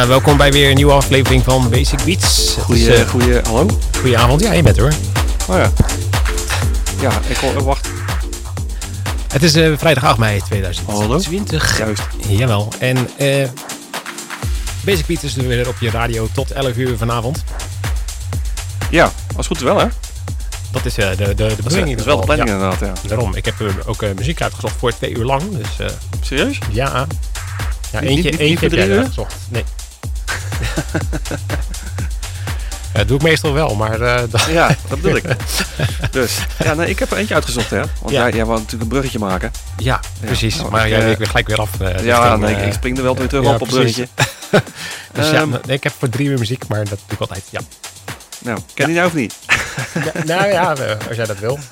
Ja, welkom bij weer een nieuwe aflevering van Basic Beats. Goeie, eh, goeie, hallo? goedenavond. Ja, je bent er hoor. Oh ja. Ja, ik hoor, oh, wacht. Het is eh, vrijdag 8 mei 2020. Juist. Jawel. En eh Basic Beats is er weer op je radio tot 11 uur vanavond. Ja, als goed wel hè? Dat is de, de, de Dat is, bedoeling. in dat is wel de planning Ja, inderdaad, ja. daarom. Ik heb ook muziek uitgezocht voor twee uur lang. Dus Serieus? ja. Ja, eentje, niet- niet eentje heb jij uitgezocht. Nee. Ja, dat doe ik meestal wel, maar eh, dat- Ja, dat bedoel ik. Dus, ja, nee, ik heb er eentje uitgezocht hè. Want Ja. jij, jij wou natuurlijk een bruggetje maken. ja, precies. nou, maar ik, jij week weer gelijk weer af. eh, ja, richting, nee, eh, ik spring er wel weer terug ja, op op bruggetje. Dus ja, Ehm, nee, ik heb voor drie uur muziek, maar dat doe ik altijd. Ja. Nou, ken je nou of niet? Ja, nou ja, als jij dat wil.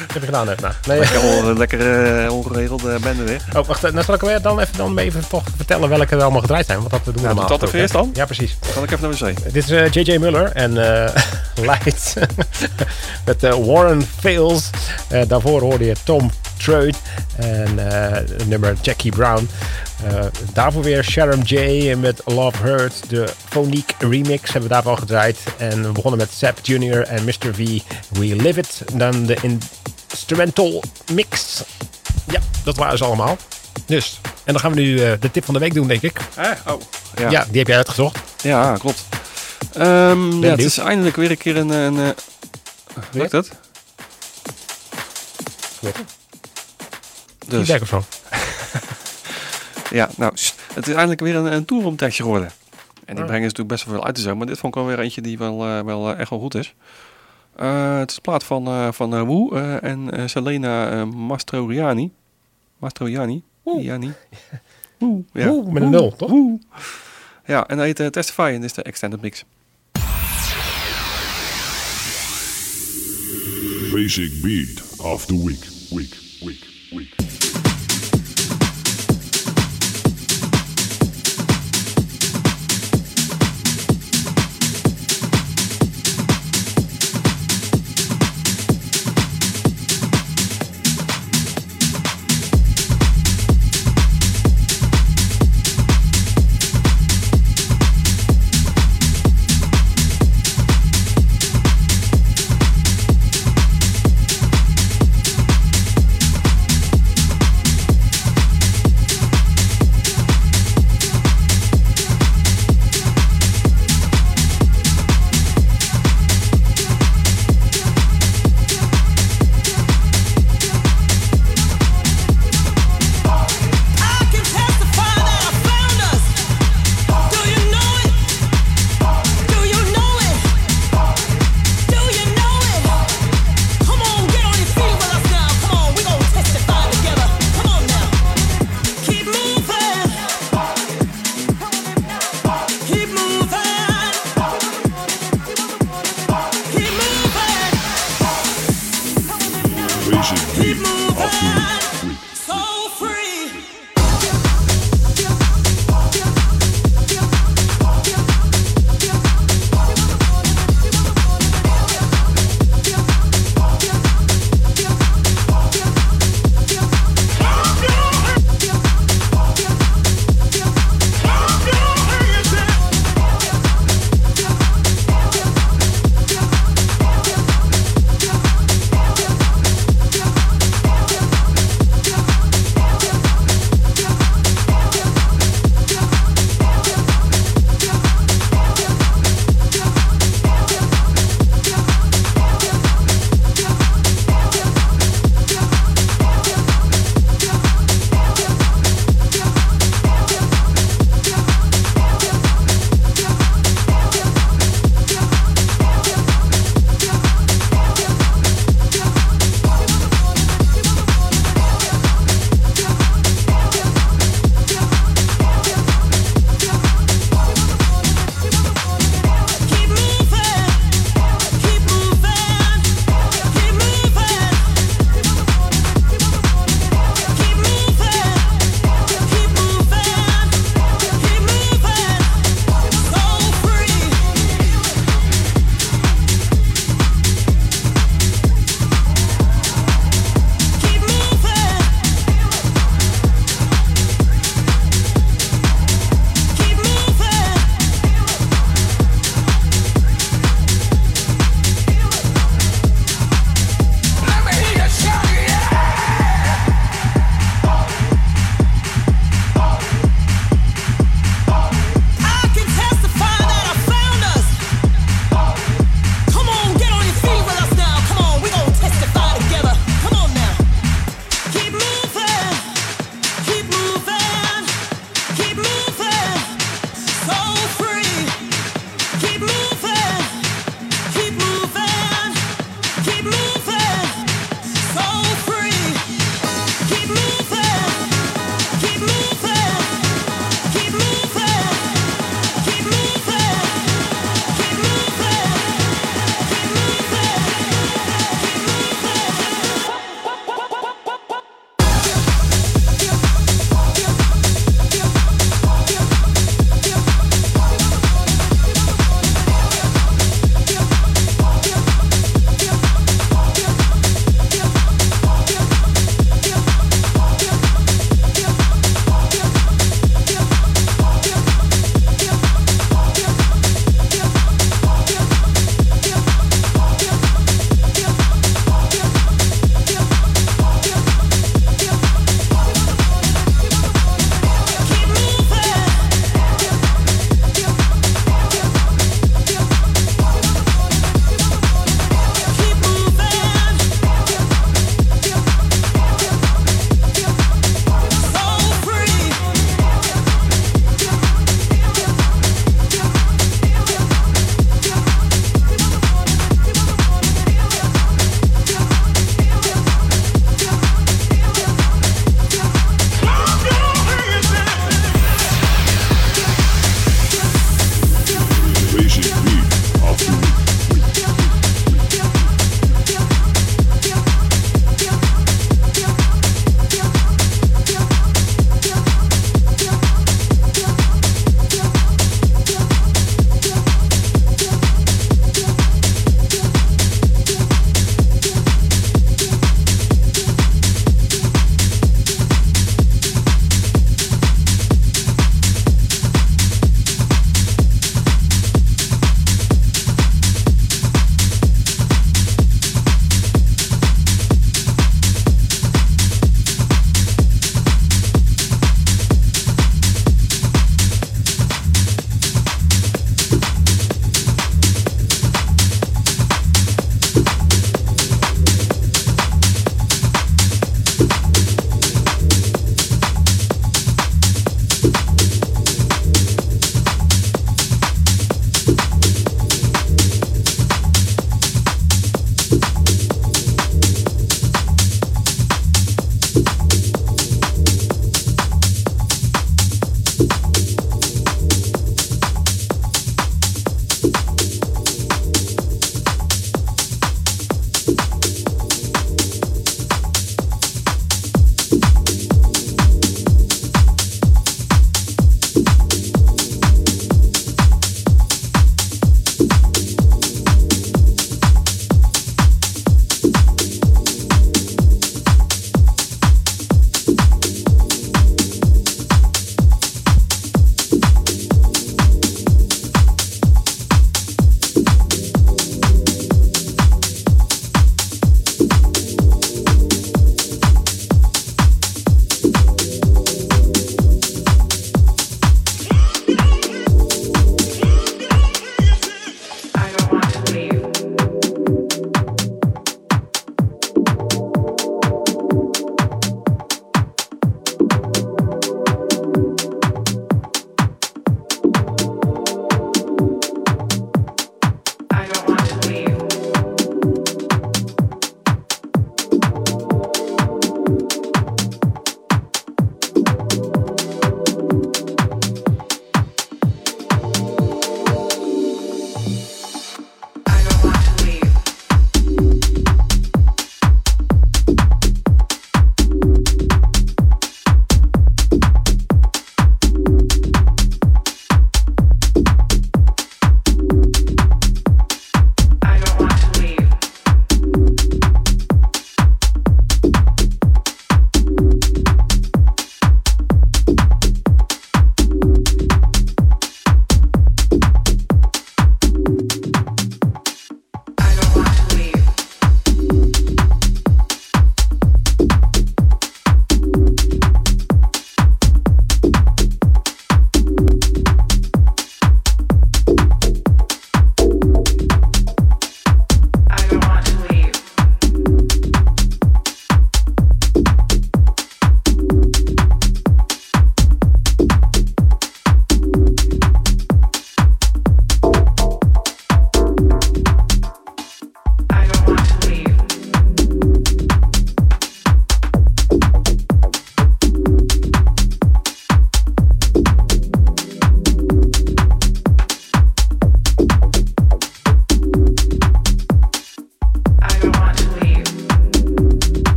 Dat heb ik gedaan. Nou, nee. Lekker, lekker eh, ongeregeld eh bende weer. Oh, wacht, nou zal ik weer dan even, dan even toch vertellen welke er allemaal gedraaid zijn. Want dat doen we Ja, normaal doe dat even eerst Ja, precies. Dan kan ik even naar wc. Dit is eh, J.J. Muller en eh Light met eh, Warren Fails. Eh, daarvoor hoorde je Tom Treut en eh, het nummer Jackie Brown. Eh, daarvoor weer Sharon J. met Love Hurt. De Phonique remix hebben we daarvan gedraaid. En we begonnen met Sap Jr. en Mr. V. We Live It. Dan de instrumental mix. Ja, dat waren ze allemaal. Dus, en dan gaan we nu eh, de tip van de week doen, denk ik. Eh? Oh. Ja, Ja, die heb jij uitgezocht. ja klopt. Ehm, ja, het is eindelijk weer een keer een... een eh, Lukt het? Dus, Feedback of zo. Ja, nou, het is eindelijk weer een, een geworden. En die brengen ze natuurlijk best wel veel uit te zo, maar dit vond ik wel weer eentje die wel, eh, wel eh, echt wel goed is. Eh, het is een plaat van, eh van Woe eh, en eh, Selena Mastroianni. Mastroianni? Ianni. Woe. Ja. Oeh, met een nul, toch? Woe. Ja, en dat heet Testify en dit is de extended mix. Basic beat of the week, week, week, week.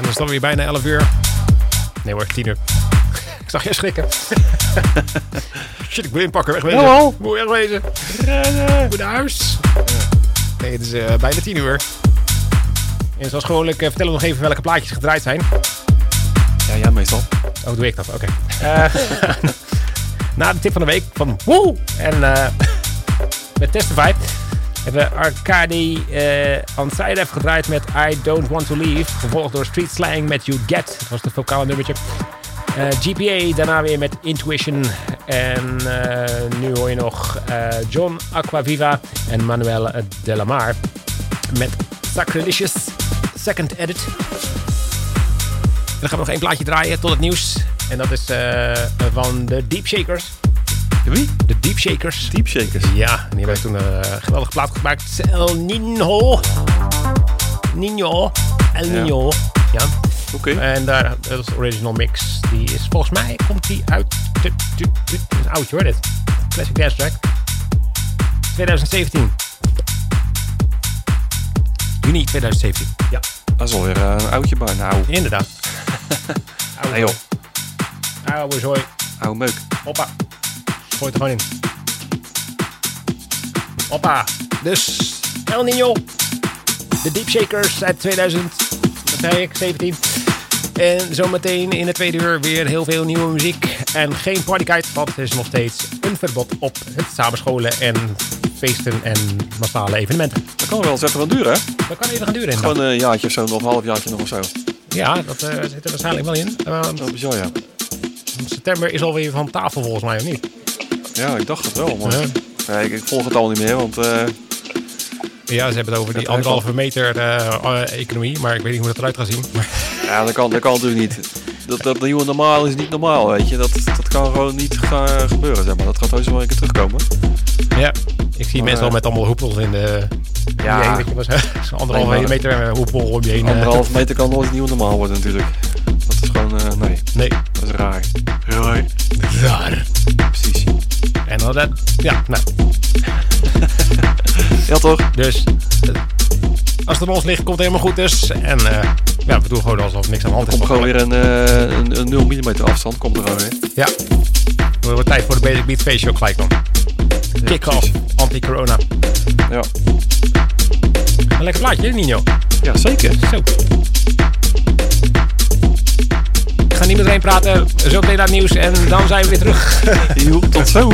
Is het alweer bijna 11 uur. Nee hoor, 10 uur. Ik zag je schrikken. Shit, ik moet inpakken, wegwezen. Jawel. Moet wegwezen. Ik moet naar huis. Nee, het is eh, bijna 10 uur. En zoals gewoonlijk eh, vertellen we nog even welke plaatjes gedraaid zijn. Ja, ja, meestal. Oh, doe ik dat? Oké. Eh, na de tip van de week van Woe! En met Testify hebben Arcadi uh, heeft gedraaid met I Don't Want To Leave. Gevolgd door Street Slang met You Get. Dat was het vocale nummertje. Eh, GPA daarna weer met Intuition. En eh, nu hoor je nog eh, John Aquaviva en Manuel Delamar met Sacrilegious Second Edit. En dan gaan we nog één plaatje draaien tot het nieuws. En dat is eh, van de Deep Shakers. Wie? De Deep Shakers. Deep Shakers. Ja, die hebben toen een geweldige plaat gemaakt. El Nino. Nino. El. Nino. Ja. Oké. En daar, dat is de original mix. Die is volgens mij, komt die uit... Dit, is een oudje hoor, dit. Classic Dance Track. 2017. Juni 2017. Ja, Dat is alweer eh, een oudje bij. Nou, inderdaad. Oude nee joh. Oude zooi. Oude meuk. Hoppa. Gooi het er gewoon in. Hoppa. Dus El Nino. De Deep Shakers uit 2000. Wat zei ik? 17. En zometeen in de tweede uur weer heel veel nieuwe muziek. En geen partykite, want er is nog steeds een verbod op het samenscholen en feesten en massale evenementen. Dat kan wel eens even gaan duren, hè? Dat kan even gaan duren. Gewoon een jaartje of zo, nog een half jaartje nog of zo. Ja, dat eh, zit er waarschijnlijk wel in. Uh, Dat is bizar, ja. september is alweer van tafel volgens mij, of niet? Ja, ik dacht het wel, maar... Ja. Ja, ik, ik volg het al niet meer, want... eh, Ja, ze hebben het over die anderhalve meter eh, eh, economie, maar ik weet niet hoe dat eruit gaat zien. Ja, dat kan, dat kan natuurlijk niet. Dat, dat nieuwe normaal is niet normaal, weet je. Dat, dat kan gewoon niet gaan gebeuren, zeg maar. Dat gaat heus wel een keer terugkomen. ja, ik zie Maar, mensen al met allemaal hoepels in de... Ja. heen, weet je, zo'n anderhalve Nee, meter hoepel om je heen. Anderhalf meter kan nooit nieuw normaal worden, natuurlijk. Dat is gewoon... nee, Nee, dat is raar. Raar. raar. Dan dat, ja, nou, Ja, toch? dus eh, als het aan ons ligt, komt het helemaal goed dus. En eh, ja, we doen gewoon alsof niks aan de hand is. Komt gewoon weer een, eh, een, een 0 mm afstand, komt er gewoon weer. Ja, het wordt tijd voor de Basic Beat Face Show gelijk dan. Kick-off, anti-corona. Ja, Een lekker plaatje, hè, Nino? ja zeker. Zo. Ik ga niet met iedereen praten. Zo meteen naar het nieuws en dan zijn we weer terug. Joep, tot zo.